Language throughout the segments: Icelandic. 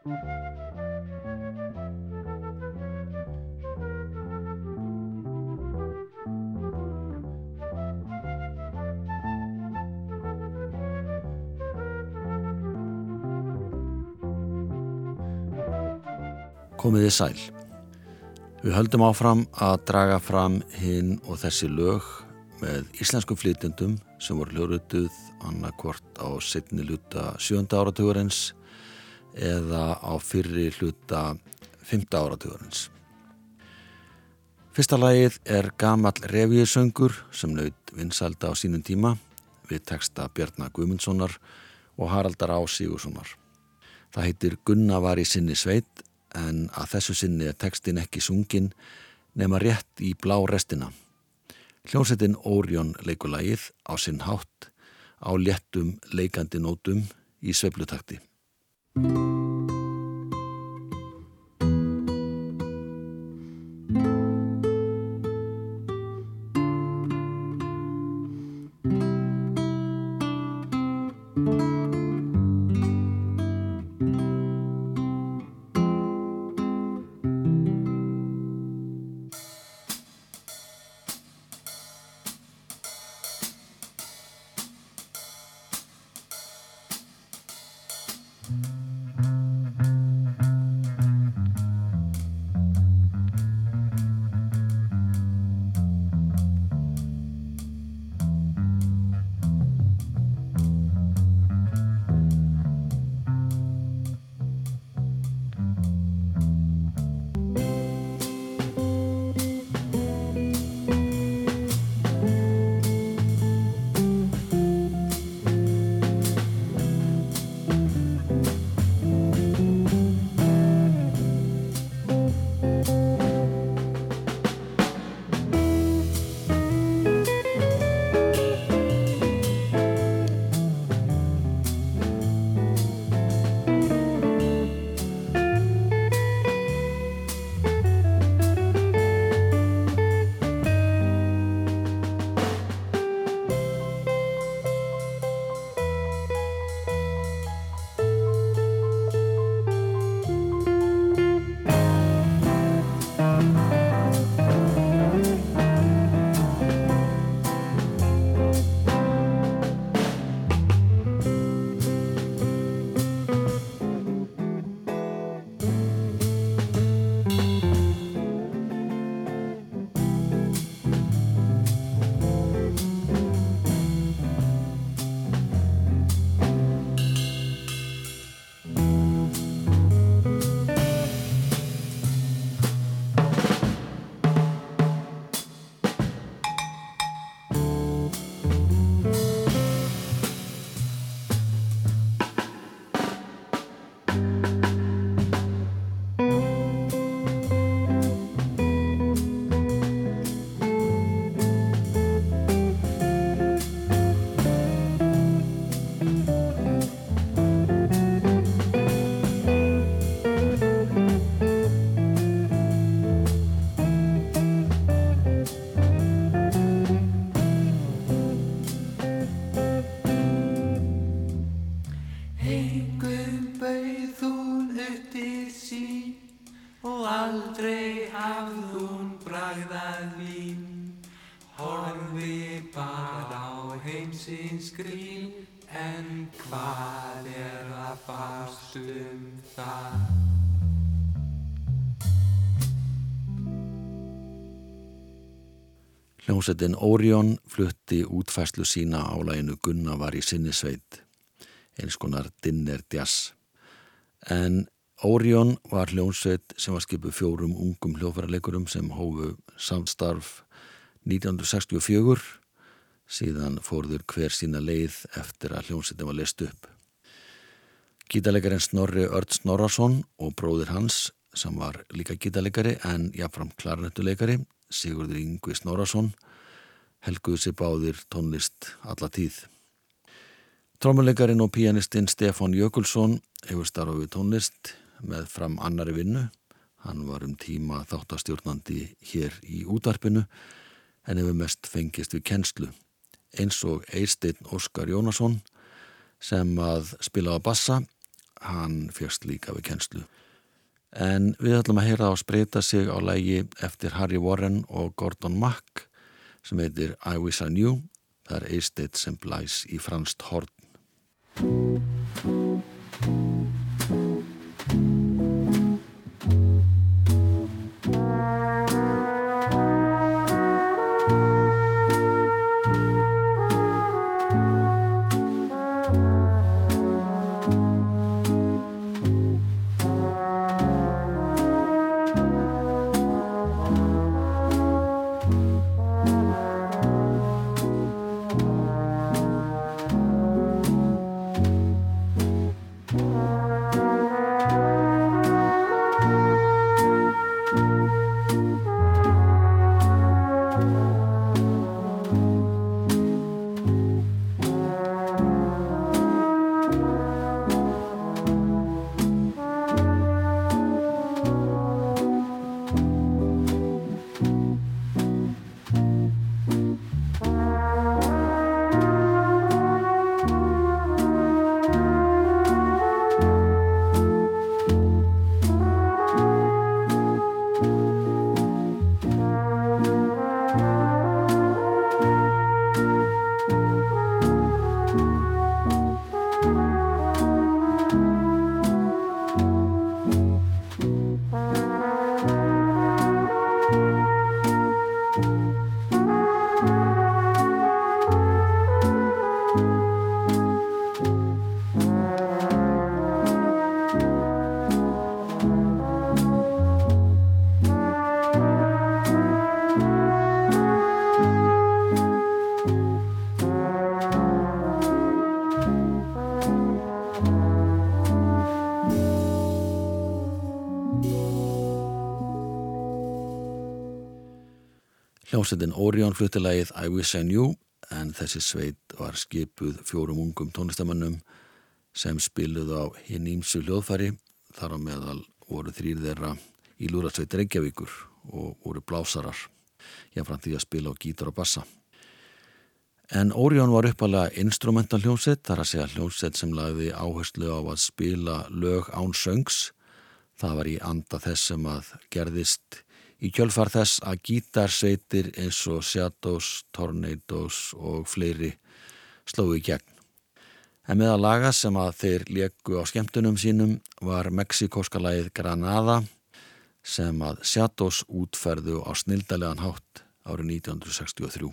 Komiði sæl. Við höldum áfram að draga fram hinn og þessi lög með íslenskum flytjendum sem voru hljórutuð annarkvort á setni luta sjönda áratugurins eða á fyrri hluta fymta áratugurins. Fyrsta lagið er gamall revíusöngur sem naut vinsalda á sínum tíma við texta Bjarnar Guimundssonar og Haraldar Á Sigurssonar. Það heitir Gunna var í sinni sveit en að þessu sinni er tekstin ekki sungin nema rétt í blá restina. Hljómsettin Órión leikulægið á sinn hátt á léttum leikandi nótum í sveiflutakti. Hljómsettin Orion flutti útfæslu sína á læginu Gunna var í sinni sveit, eins konar dinner jazz. En Orion var hljómsveit sem var skipuð fjórum ungum hljófarleikurum sem hófu samstarf 1964, síðan fórður hver sína leið eftir að hljómsveitin var leist upp. Gítarleikarinn Snorri Örd Snorrason og bróðir hans, sem var líka gítarleikari en jáfnfram klarnettuleikari, Sigurður Yngvi Snorarsson helguði sér báðir tónlist alla tíð. Trómuleikarin og pianistinn Stefan Jökulsson hefur starfað við tónlist með fram annari vinnu. Hann var um tíma þáttastjórnandi hér í útarpinu en hefur mest fengist við kennslu. Eins og Eisteinn Óskar Jónasson sem að spila á bassa, hann fyrst líka við kennslu. En við ætlum að heyra á spreita sig á lægi eftir Harry Warren og Gordon Mack sem heitir I Wish I Knew. Það er eisteitt sem blæs í franst horn. Hljómsveitin Orion fluttilegið I Wish I Knew en þessi sveit var skipuð fjórum ungum tónlistamannum sem spiluð á hinn ímsu hljóðfæri þar á meðal voru þrýr þeirra í lúrasveit Reykjavíkur og voru blásarar jáfnfram því að spila á gítar og bassa. En Orion var uppalega instrumental hljómsveit þar að segja hljómsveit sem lagði áherslu á að spila lög án söngs það var í anda þess sem að gerðist í kjölfar þess að gítarsveitir eins og Shadows, Tornadoes og fleiri slóðu í gegn. En með að laga sem að þeir leku á skemmtunum sínum var meksikóska lagið Granada sem að Shadows útferðu á snildalegan hátt árið 1963.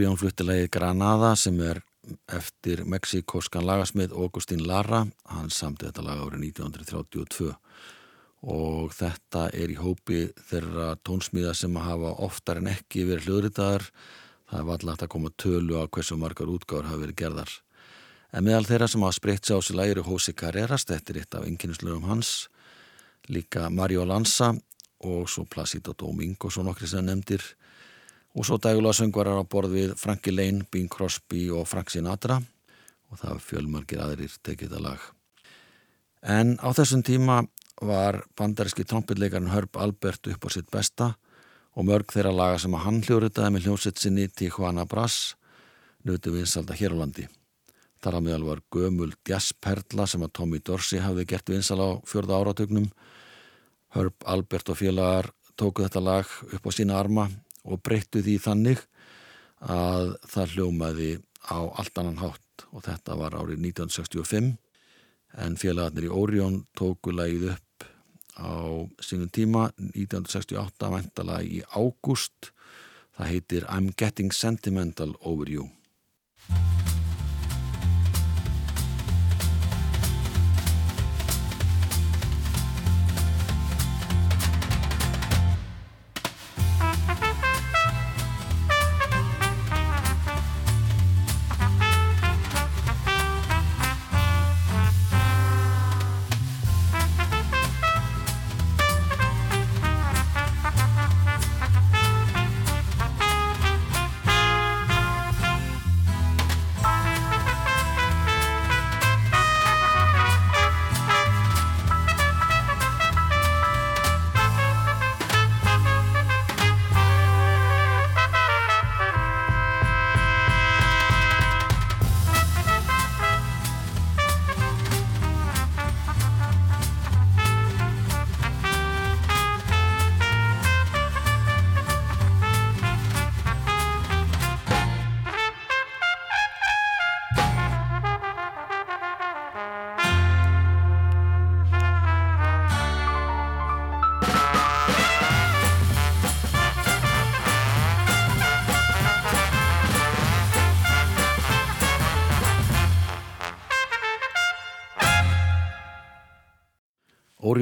Orion fluttilegi Granada sem er eftir mexikoskan lagasmið Augustín Lara, hann samti þetta lag árið 1932 og þetta er í hópi þeirra tónsmíða sem að hafa oftar en ekki verið hljóðritaðar það er vallagt að koma tölu á hversu margar útgáður hafa verið gerðar. En meðal þeirra sem hafa spreitt sér á sig lægir Hósi Carreras, þetta er eitt af ynginnislögum hans líka Mario Lanza og svo Placido Domingo svo nokkri sem nefndir og svo dægulega söngvarar á borð við Frankie Lane, Bing Crosby og Frank Sinatra og það fjölmargir aðrir tekið það lag. En á þessum tíma var bandaríski trompetleikarinn Herb Albert upp á sitt besta og mörg þeirra laga sem að hann hljóruðaði með hljómsett sinni Tijuana Brass nötu vinsalda hér á landi. Þar að meðal var gömul jazzperla sem að Tommy Dorsey hafði gert vinsal á fjörða áratögnum. Herb Albert og félagar tóku þetta lag upp á sína arma og breyttu því þannig að það hljómaði á allt annan hátt og þetta var árið 1965 en félagarnir í Orion tóku lagið upp á sínum tíma 1968 vantala í ágúst. Það heitir I'm Getting Sentimental Over You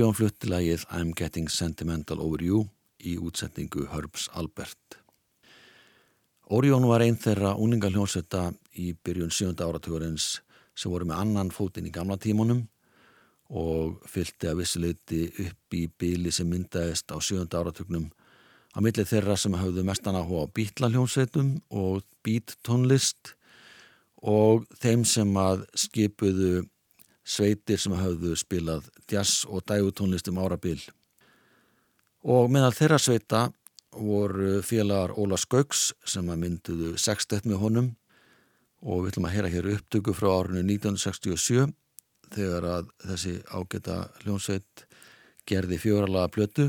Orion flutti lagið I'm Getting Sentimental Over You í útsetningu Herbs Albert. Orion var einn þeirra úninga hljónsetta í byrjun 7. áratugurins sem voru með annan fótinn í gamla tímunum og fylgti að vissileiti upp í bíli sem myndaðist á 7. áratugnum á millið þeirra sem hafðu mestan áhuga á bítla hljónsettum og bíttónlist og þeim sem að skipuðu sveitir sem hafðu spilað jazz og dægutónlistum árabil. Og meðal þeirra sveita voru félagar Óla Skauks sem að mynduðu sextett með honum og við ætlum að heyra hér upptöku frá árinu 1967 þegar að þessi ágæta hljónsveit gerði fjóralaga blötu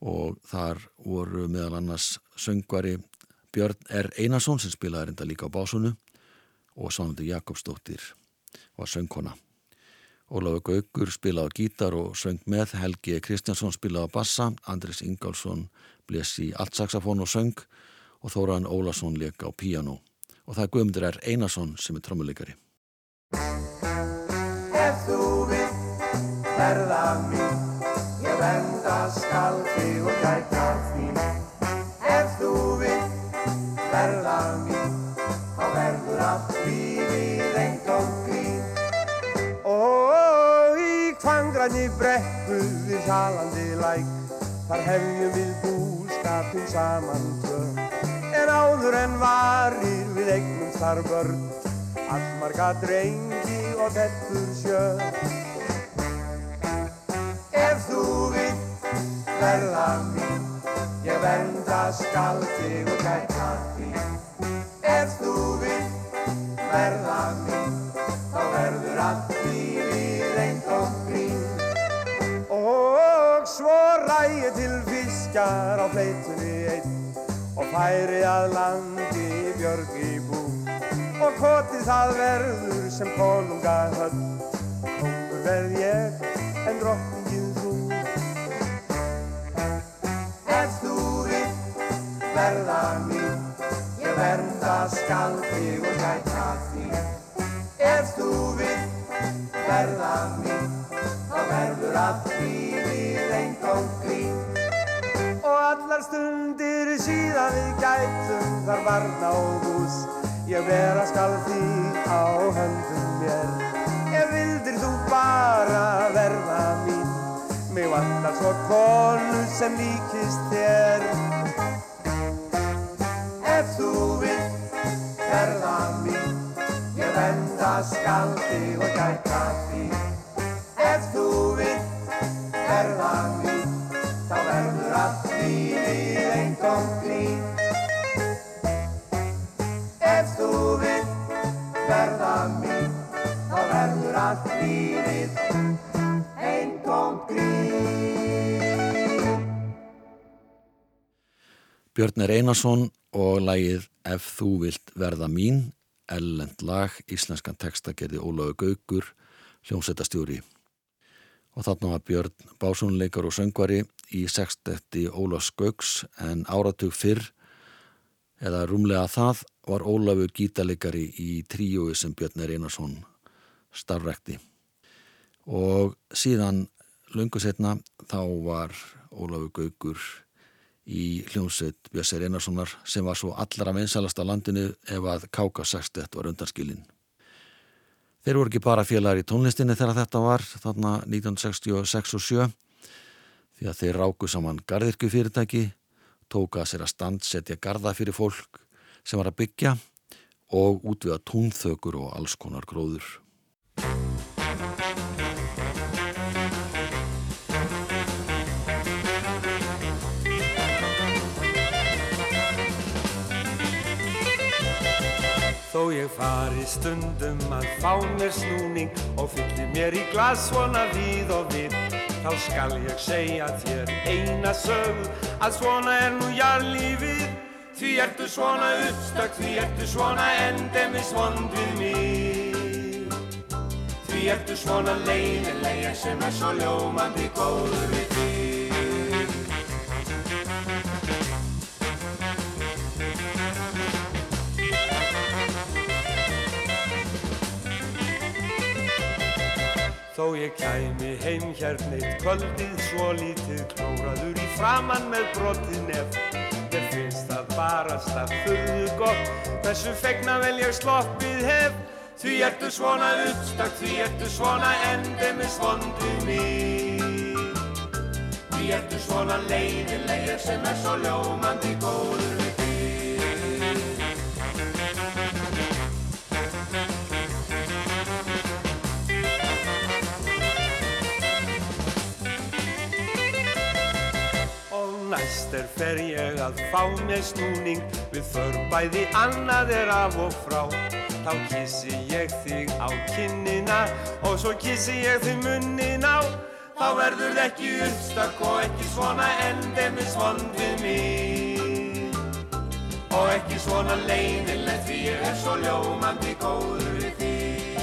og þar voru meðal annars söngvari Björn R. Einarsson sem spilaði reynda líka á básunu og Svanundur Jakobsdóttir var söngkona. Ólafur Gaugur spilaði á gítar og söng með, Helgi Kristjánsson spilaði á bassa, Andris Ingálsson bles í altsaxafón og söng og Þóran Ólason leka á píjano. Og það er Guðmundur R. Einarsson sem er trommuleikari. Ef þú vill verða mín, ég venda skal þig og gæta þín. Ef þú vill verða mín, kvangræni brekku við sjalandi læk, þar hefjum við búskapin saman tvö. En áður en varir við eignum þar börn, allmarga drengi og dettur sjö. Ef þú vill verða mín, ég vernda skal þig og gæta þín. Ef þú vill verða mín, fiskjar á fleitunni einn og færi að landi björg í bú. Og kotið það verður sem konunga höll, kongur verð ég en drottningin þú. Ef þú vill verða mín, ég verða skal þig og gæta þín Ef þú vill verða mín þá verður allt lífið síðan við gætum þar varna og hús. Ég vera skal því á höndum mér. Ef vildir þú bara verða mín? Mig vantar svo konu sem líkist þér. Ef þú vilt verða mín Ég venda skal þig og gæta því Ef þú vilt verða mín Björn er Einarsson og lagið Ef þú vilt verða mín, ellend lag, íslenskan texta gerði Ólaug Gaugur, hljómsveitastjóri. Og þarna var Björn básónleikar og söngvari í sextetti Ólaus Gaugs en áratug fyrr, eða rúmlega það, var Ólaugur gítalegari í tríói sem Björn er Einarsson starfrekti. Og síðan lungu setna þá var Ólaugur Gaugur í hljómsveit Björnsir Einarssonar sem var svo allra vinsalast á landinu ef að Káka 60 var undanskilin. Þeir voru ekki bara félagar í tónlistinni þegar þetta var þarna 1966 og 7 því að þeir ráku saman gardirku fyrirtæki, tóka sér að standsetja garda fyrir fólk sem var að byggja og útviða tónþökur og alls konar gróður. Þó ég fari stundum að fá mér snúning og fyllir mér í glas svona við og við. Þá skal ég segja þér eina sög að svona er nú jarlífið því ertu svona uppstökk, því ertu svona endemis vond við mig. Því ertu svona leiðilega sem er svo ljómandi góður við Þó ég kæmi heim hérna eitt kvöldið svo lítið klóraður í framann með brotið nef. Mér finnst það barast að þurðu gott Þessu fegna vel ég sloppið hef. Því ertu svona uppstakk, því ertu svona endemis vondið mig Því ertu svona leiðilega sem er svo ljómandi góður Næst er fer ég að fá mér snúning. Við förum bæði annað er af og frá. Þá kissi ég þig á kinnina Og svo kissi ég þig munnin á. Þá verður ekki uppstakk og ekki svona endemis vond við mig. Og ekki svona leiðilegt því ég er svo ljómandi góður við þig.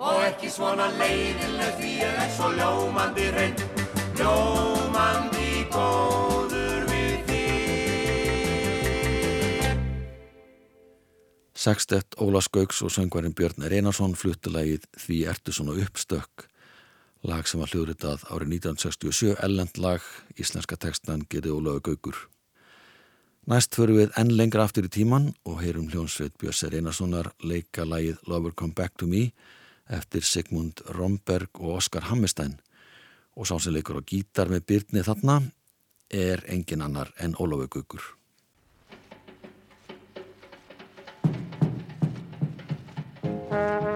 Og ekki svona leiðilegt því ég er svo ljómandi reynd Ljómandi góður við þig. Sextett Ólas Gauks og söngvarinn Björn Einarsson fluttulegið Því ertu svona uppstökk lag sem var hljóðritað árið 1967 ellend lag, íslenska textan gerði Ólaug Gaukur. Næst förum við enn lengra aftur í tíman og heyrum hljónsveit Björn Einarssonar leika lagið Lover Come Back to Me eftir Sigmund Romberg og Oskar Hammerstein. Og sá sem leikur á gítar með byrni þarna er engin annar en Ólafur Gaukur. Thank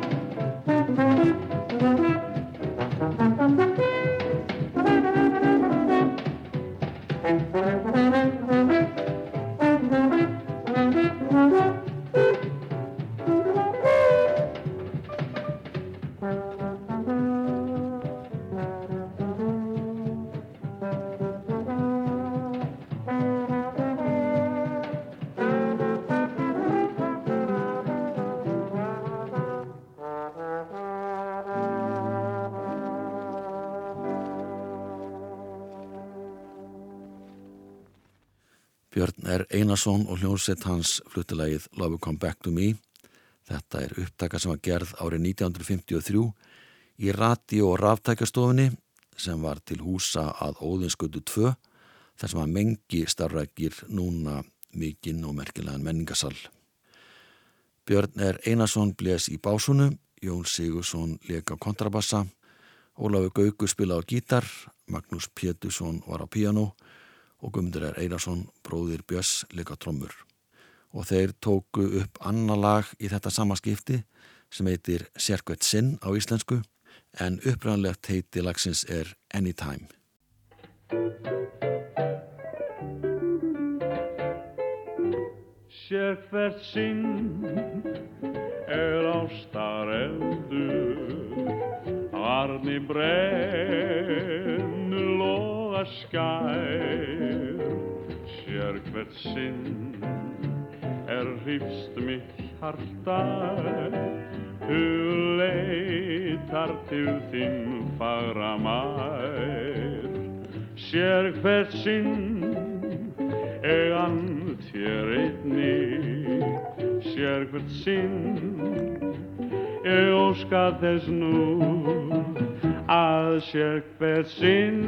Björn er Einarsson og hljónsett hans fluttilegið Love Come Back to Me. Þetta er upptaka sem var gerð árið 1953 í rati- og ráftækjastofunni sem var til húsa að Óðinskötu 2 þar sem að mengi starfrækir núna mikinn og merkilegan menningasall. Björn er Einarsson bles í básunu, Jón Sigursson leka kontrabassa, Ólafur Gaugur spila á gítar, Magnús Pétursson var á piano og Guðmundur er Einarsson, bróðir Björns, leika trommur. Og þeir tóku upp annar lag í þetta samaskipti sem heitir Sérkvætt sinn á íslensku en upprænlegt heiti lagsins er Anytime. Sérkvært sinn er ástar eldur Arni brennu loða skær Sér hvert sinn er hrifst mitt hjarta. Huleitar til þinn fagra mær Sér hvert sinn egan þér einni. Sér hvert sinn ég óska þess nú að sér hver sinn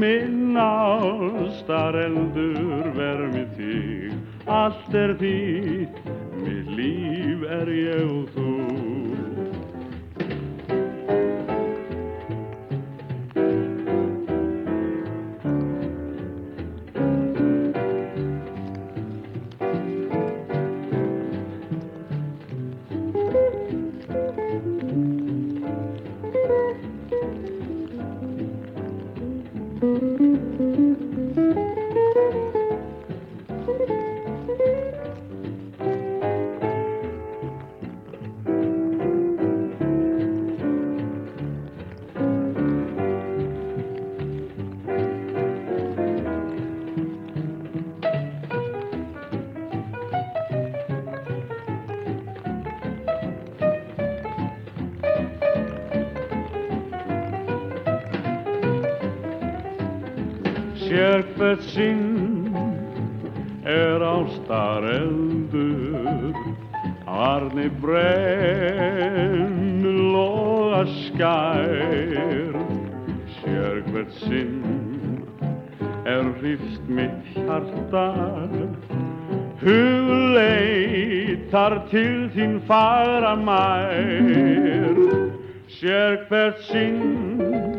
minn ástar eldur vermi þig. Allt er þitt mitt líf er ég og þú hvert sinn er ástar eldur. Arni brennu loða skær. Sér hvert sinn er hrifst mitt hjarta Hugleitar til þín fagra mær. Sér hvert sinn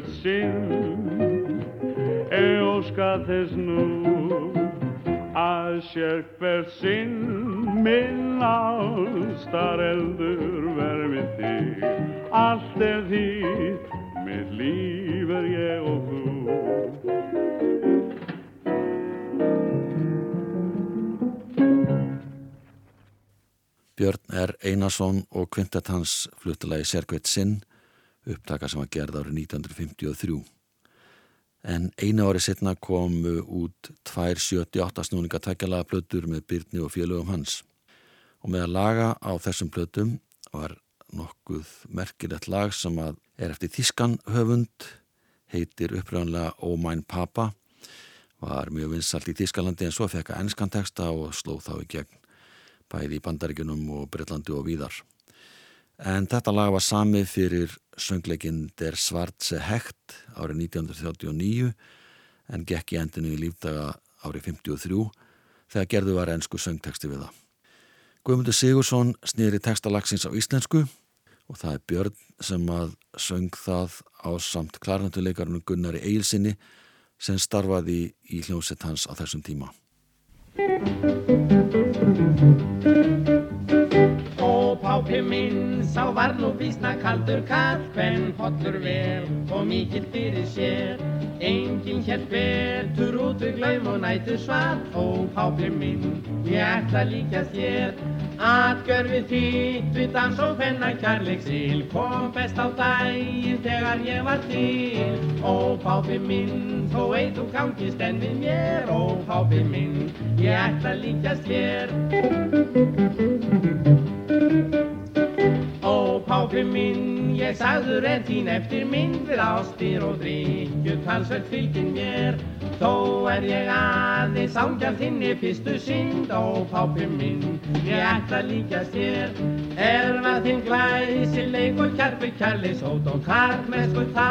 hvert sinn ég óska þess nú að sér hvert sinn minn ástar eldur vermi þig. Allt er þitt mitt líf er ég og þú. Björn er Einarsson og kvintet hans fluttilagi Sérkveit Sinn, upptaka sem var gerð árið 1953. En einu ári setna komu út tvær 78 snúninga tækjalaga plötur með Byrni og félögum hans. Og með að laga á þessum plötum var nokkuð merkilegt lag sem er eftir Þískan höfund, heitir uppröðanlega Oh Mine Papa, var mjög vinsalt í Þískalandi en svo fekk að ennskan texta og sló þá í gegn bæði í Bandaríkunum og Breitlandi og víðar. En þetta lag var samið fyrir söngleikin Der Svartse Hekt árið 1939 en gekk í endinu í lífdaga árið 53 þegar gerðu var ennsku söngteksti við það. Guðmundur Sigursson snýri textalagsins á íslensku og það er Björn sem að söng það á samt klarnatuleikarinu Gunnari Eilsinni sem starfaði í hljómsett hans á þessum tíma. Sá var nú vísna kaldur hvern hollur vel og mikill fyrir sér. Engin hér betur út við glaum og nætu svart, ó, pápi minn, ég ætla líka þér. Atgörfið þitt við dans og penna kærleiksil, kom best á daginn þegar ég var til. Ó, pápi minn, þó ei þú gangist enn við mér, ó, pápi minn, ég ætla líkast þér. Ég sagður er þín eftir myndir ástir og drikju talsveit fylgin mér. Þó er ég aðeins ángjar þinni fyrstu synd, ó, pápi minn, ég ætla líkast þér. Erfa þinn glæsileik og kjarfi kærleishót og karlmennsku þá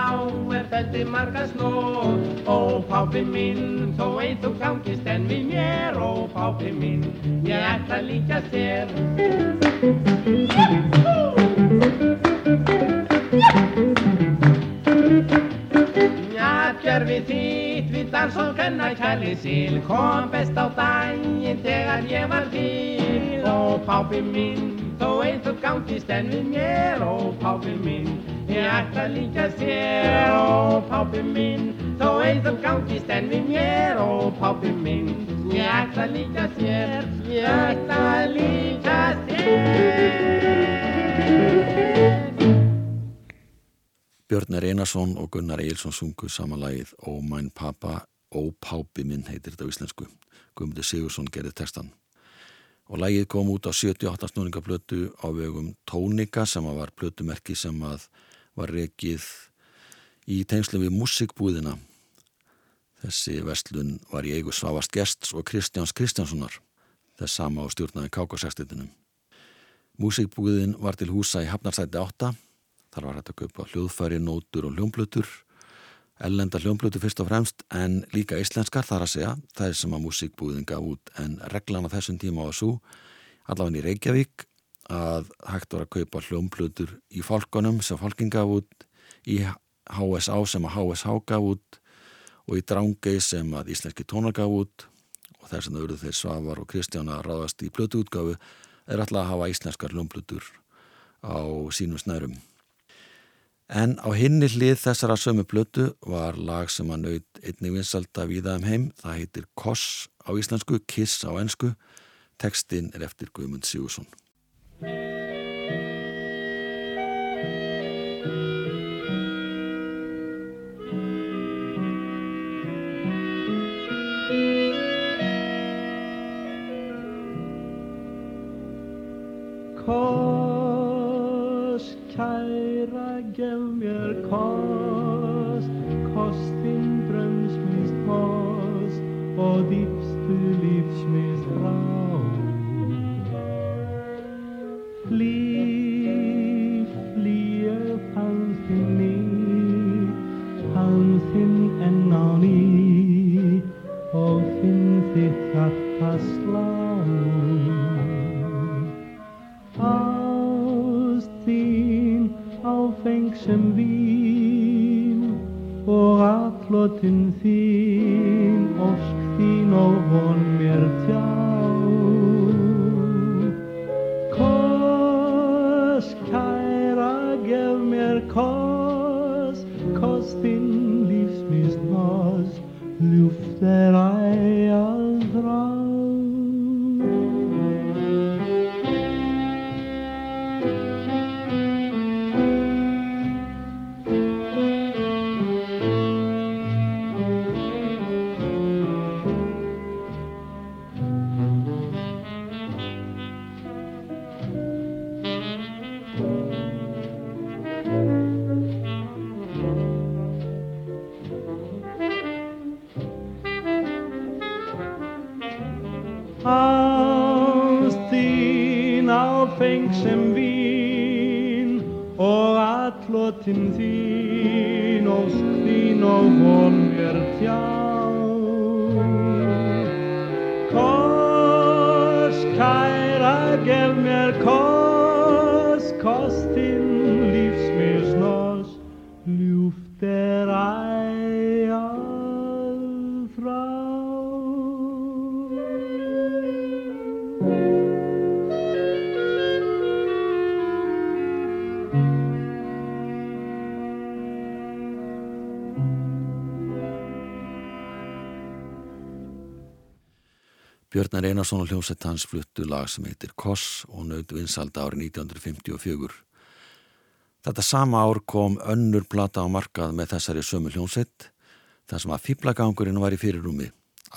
er feldi marga snót. Ó, pápi minn, þó ei þú gangist enn við mér, ó, pápi minn, ég ætla líkast þér. Njatgerfi þitt við dans og hennar kærli síl kom best á daginn þegar ég var til Ó pápi minn, þó einn þú gangist enn við mér. Ó pápi minn, ég ætla líka sér Ó pápi minn, þó einn þú gangist enn við mér. Ó pápi minn, ég ætla líka sér Ég ætla líka sér Björn Einarsson og Gunnar Eilsson sungu samanlægið Ó mæn pappa, ó pápi minn heitir þetta á íslensku. Guðmundur Sigursson gerði textan. Og lægið kom út á 78 snúningablötu á vegum Tónika sem var blötumerki sem var rekið í tengslu við musikbúðina. Þessi vestlun var í eigu Svavast Gests og Kristjáns Kristjánssonar. Þess sama á stjórnaði Kákosextitinum. Musikbúðin var til húsa í Hafnarsæti 8 Þar var hægt að kaupa hljóðfæri, nótur og hljómblötur, ellenda hljómblötur fyrst og fremst en líka íslenskar þar að segja, það er sem að músíkbúðin gaf út. En reglan á þessum tíma á þessu, allavega í Reykjavík, að hægt var að kaupa hljómblötur í fólkonum sem fólkin gaf út, í HSA sem að HSH gaf út og í Drángei sem að íslenski tónar gaf út. Og þess að auðvitað þeir Svavar og Kristján að ráðast í blötuútgafu er alltaf að hafa íslenskar hljómblötur á sínum snærum. En á hinni hlið þessara sömu blötu var lag sem að naut einnig vinsalda viða um heim. Það heitir Koss á íslensku, Kiss á ennsku. Tekstinn er eftir Guðmund Sigursson. Gef mér kost, kostin drömsmist kost og dýpstu lífsmist gef Björnar Einarsson og hljómsett hans fluttu lag sem heitir Koss og nöðu vinsalda árið 1954. Þetta sama ár kom önnur plata á markað með þessari sömu hljómsett þar sem að fýblagangurinn var í fyrirrúmi,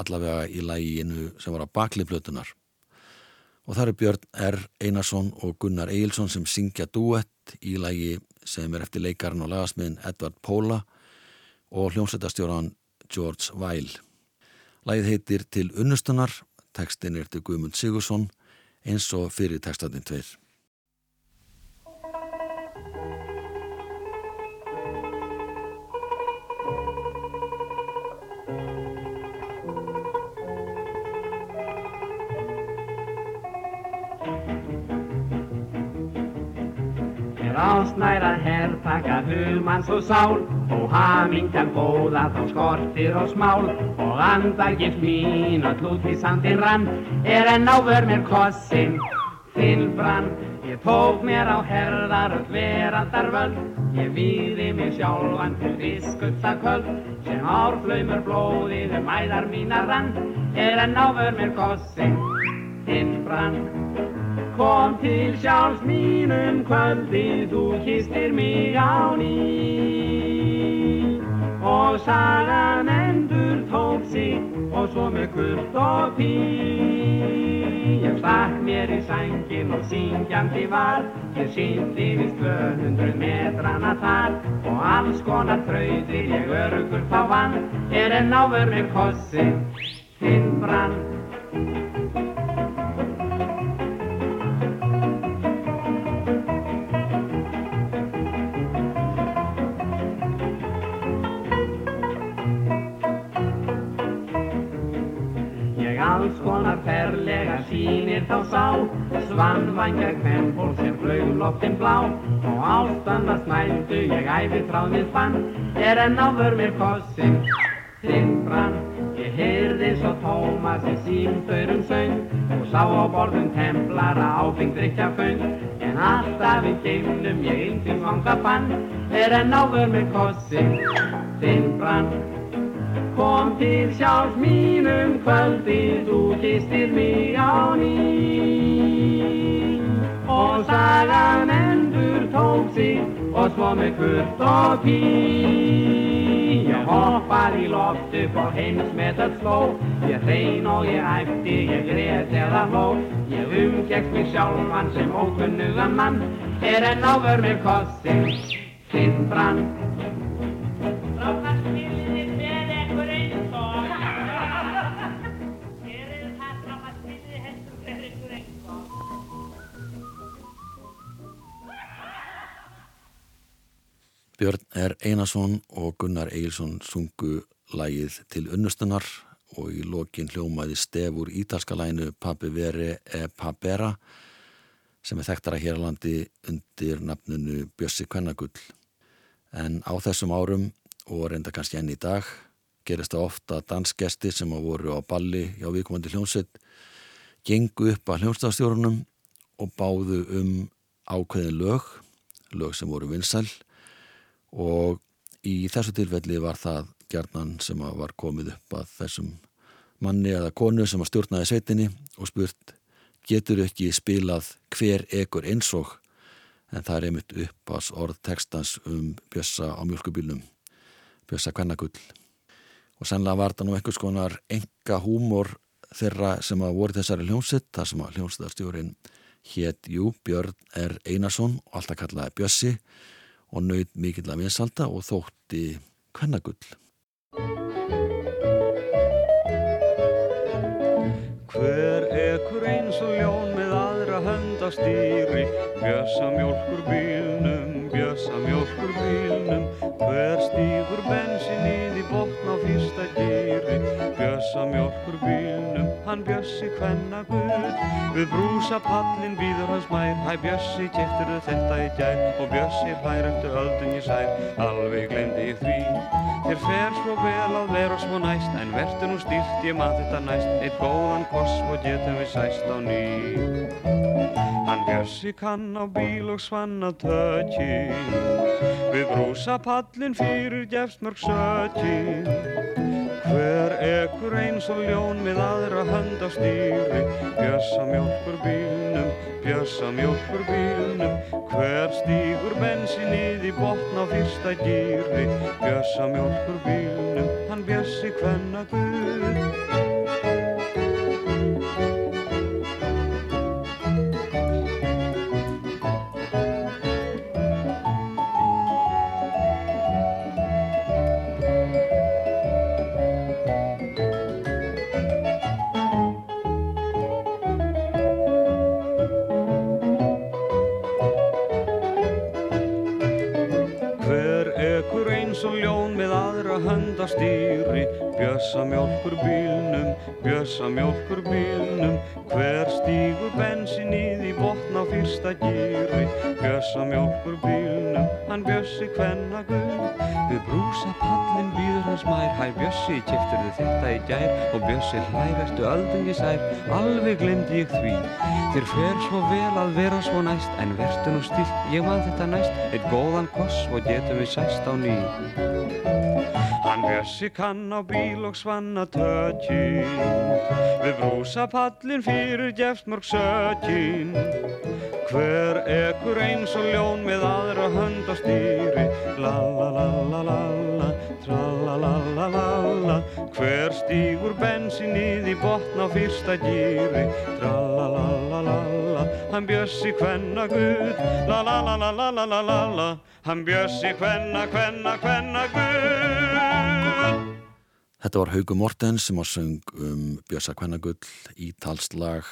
allavega í læginu sem var á bakli plötunar. Og það eru Björn R. Einarsson og Gunnar Eilsson sem syngja duett í lægi sem er eftir leikarinn og lagasmiðin Edvard Póla og hljómsveitastjóran George Weil. Lægið heitir Til unnustunar, tekstin er til Guðmund Sigursson eins og fyrir tekstatinn tveir. Ásnæra herrtaka hugmanns og sál. Og hamingjan góða þá skortir og smál. Og andagif mín og hlúti sandin rann. Er enn ávör mér kossin þinn brann. Ég tók mér á herðar öll verandar völd ég víði mér sjálfan til viskusta köld sem árflaumur blóðið um æðar mínar rann. Er enn ávör mér kossin þinn brann Kom til sjálfs mínum kvöldi, þú kistir mig á ný. Og sagan endur tók sig og svo með kurt og pí. Ég stakk mér í sængin og syngjandi var, ég sýndi við 200 metrana þar. Og alls konar trauðir ég örugur þá vann, er enn ávör með kossi, þinn brann. Alls konar ferlega sínir þá sá. Svannvænga kvennból sem flög loftin blá. Og ástanda snældu ég æfi þráðið fann. Er enn áður mér kossin þinn brann Ég heyrði svo Tómas í símstöyrum söng. Og sá á borðum templara áfengdrykja föng. En alltaf í geimnum ég yndum vanga fann. Er enn áður mér kossin þinn brann til sjálfs mínum kvöldi, þú kistir mig á ný. Og sagan endur tók sig og svo með kurt og pí. Ég hoppar í loft upp og heimsmetað sló. Ég hrein og ég æfti, ég grét eða hló. Ég umgekst mig sjálfan sem ókunnugan mann. Er enn áver með kossin, þinn brann. Björn R. Einarsson og Gunnar Egilson sungu lægið til unnustunar og í lokin hljómaði stefur ítalska læginu Papi Vere e Papera sem er þekktara hér á landi undir nafnunu Bjössi Kvennagull. En á þessum árum og reynda kannski enn í dag gerist það ofta að dansgesti sem að voru á balli hjá viðkomandi hljómsveit gengu upp að hljómsdagstjórunum og báðu um ákveðin lög, lög sem voru vinsæl og í þessu tilfelli var það gerðnan sem var komið upp að þessum manni eða konu sem að stjórnaði sveitinni og spurt getur ekki spilað hver ekur eins og? En það er einmitt upp að orð textans um bjössa á mjölkubílnum bjössa kvennagull. Og sennilega var það nú einhvers konar enga húmor þeirra sem að voru þessari hljómsitt þar sem að hljómsittarstjórin hétt Jú Björn R. Einarsson og alltaf kallaði Bjössi og nöyð mikill að vinsalda og þótti kvennagull. Hver ekkur eins og ljón með aðra höndastýri Bjössa mjölkur bílnum, bjössa mjölkur bílnum Hver stýgur bensinnið í botn á fyrsta Bjössa mjölkur bílnum, hann bjössi kvennagull Við brúsa pallin býður hans mær Hæ bjössi, keftur þetta í gær. Og bjössi hær eftir öldun ég sær Alveg glemdi ég því. Þér fer svo vel að vera svo næst En verður nú stílt, ég maður þetta næst. Eitt góðan koss og getum við sæst á ný. Hann bjössi kann á bíl og svanna tökki Við brúsa pallin fyrir gefst mörg sökki Hver ekkur eins og ljón með aðra hönd á stýri? Bjössa mjölkur bílnum, bjössa mjölkur bílnum. Hver stígur bensinnið í botn á fyrsta gýri Bjössa mjölkur bílnum, hann bjössi hvenna guð bjössi, kiftur þið þetta í gær Og bjössi hlæverstu öldungi sær Alveg glemdi ég því. Þér fer svo vel að vera svo næst En vertu nú stilt, ég man þetta næst. Eitt góðan koss og getum við sæst á ný. Hann bjössi kann á bíl og svanna tötjinn Við brúsa pallin fyrir gefsmörg sötjinn Hver ekkur eins og ljón með aðra hönd á stýri. La la la la la la, tra tralalalala Hver stígur bensinnið í botn á fyrsta gýri Tralalalala Hann bjössi hvenna Guð Lalalalalala Hann bjössi hvenna, hvenna, hvenna Guð Þetta var Haugur Mortens sem á söng um Björsa Kvennagull í talslag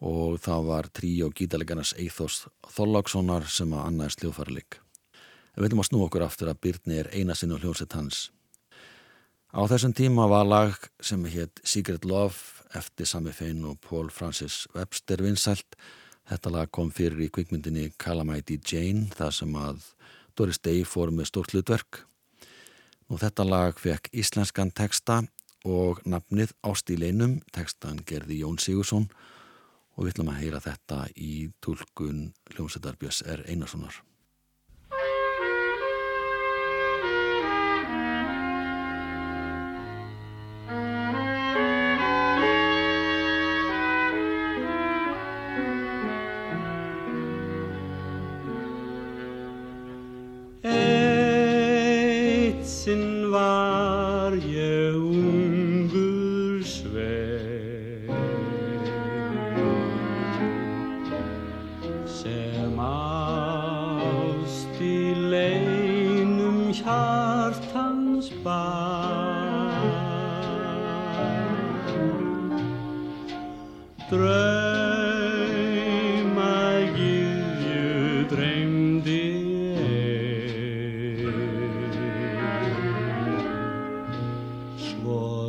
og það var trí og gítaleggarnas Eithos Þorlákssonar sem að annaðist ljóðfæri lík. Við veitum að snú okkur aftur að Byrni er eina sinn og hljómsett hans. Á þessum tíma var lag sem hétt Secret Love eftir Sami Fein og Paul Francis Webster vinsælt. Þetta lag kom fyrir í kvikmyndinni Calamity Jane þar sem að Doris Day fór með stórt hlutverk og þetta lag fekk íslenskan teksta og nafnið Ástíleinum, tekstan gerði Jón Sigursson og við ætlum að heyra þetta í tólkun Ljómsveitarbjörns R. Einarssonar.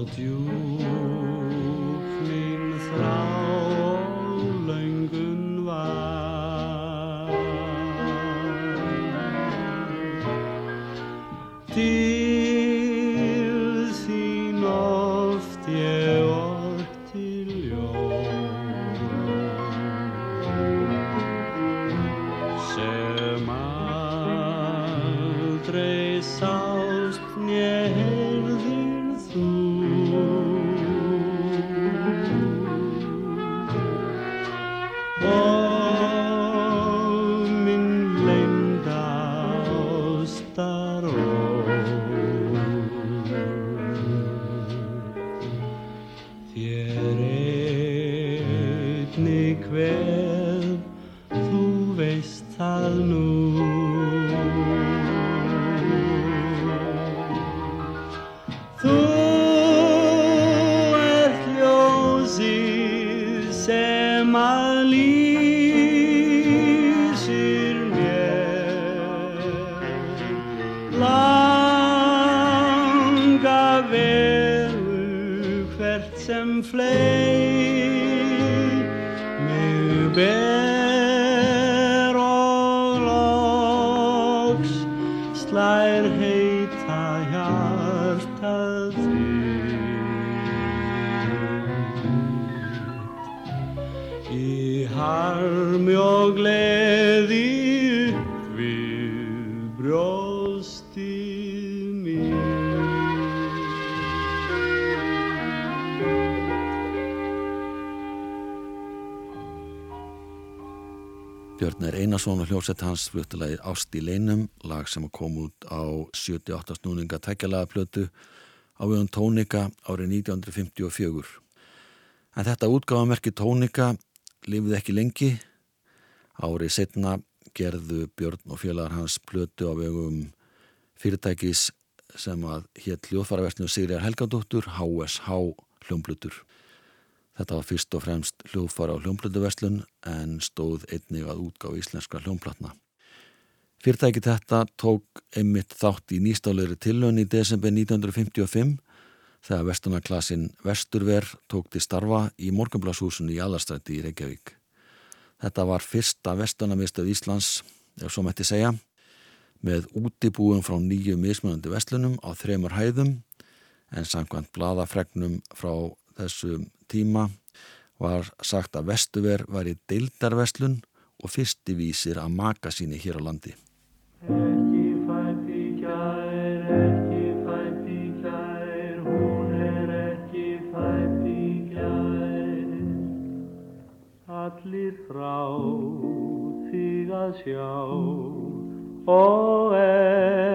about you. dags slær heita hjartað þitt. Í harmi og gleð Er Einarsson og hljósett hans fluttilagi Ást í leinum, lag sem kom út á 78 snúninga tækjalaga plötu á viðan tónika árið 1954. En þetta útgáðamerki tónika lifið ekki lengi. Árið setna gerðu Björn og félagar hans plötu á vegum fyrirtækis sem að hétt hljóðfaraverstinu Sigriðar Helgadóttur, HSH hljómblutur. Þetta var fyrst og fremst hljóðfara á hljómblutuverslun en stóð einnig að útgáð íslenska hljómplatna. Fyrirtæki þetta tók einmitt þátt í nýstáleiri tilhön í desember 1955 þegar vestunarklassin Vesturver tók til starfa í morgunblashúsinu í Allarstrætti í Reykjavík. Þetta var fyrsta vestunarmistöð Íslands, ef svo mætti segja, með útibúum frá nýju mismunandi vestlunum á þremur hæðum en samkvæmt bladafregnum frá þessu tíma var sagt að vestuver var í deildarvestlun og fyrsti vísir að maka síni hér á landi. Ekki fætt í kær, ekki fætt í kær, hún er ekki fætt í kær. Allir frá þig að sjá og elska,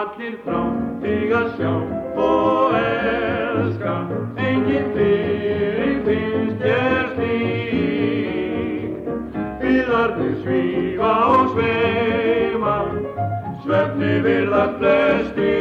allir frá þig að sjá og elska. Engin fyrir finnst ég slík. Viðarnir svífa og sveima Svefni virðast flestir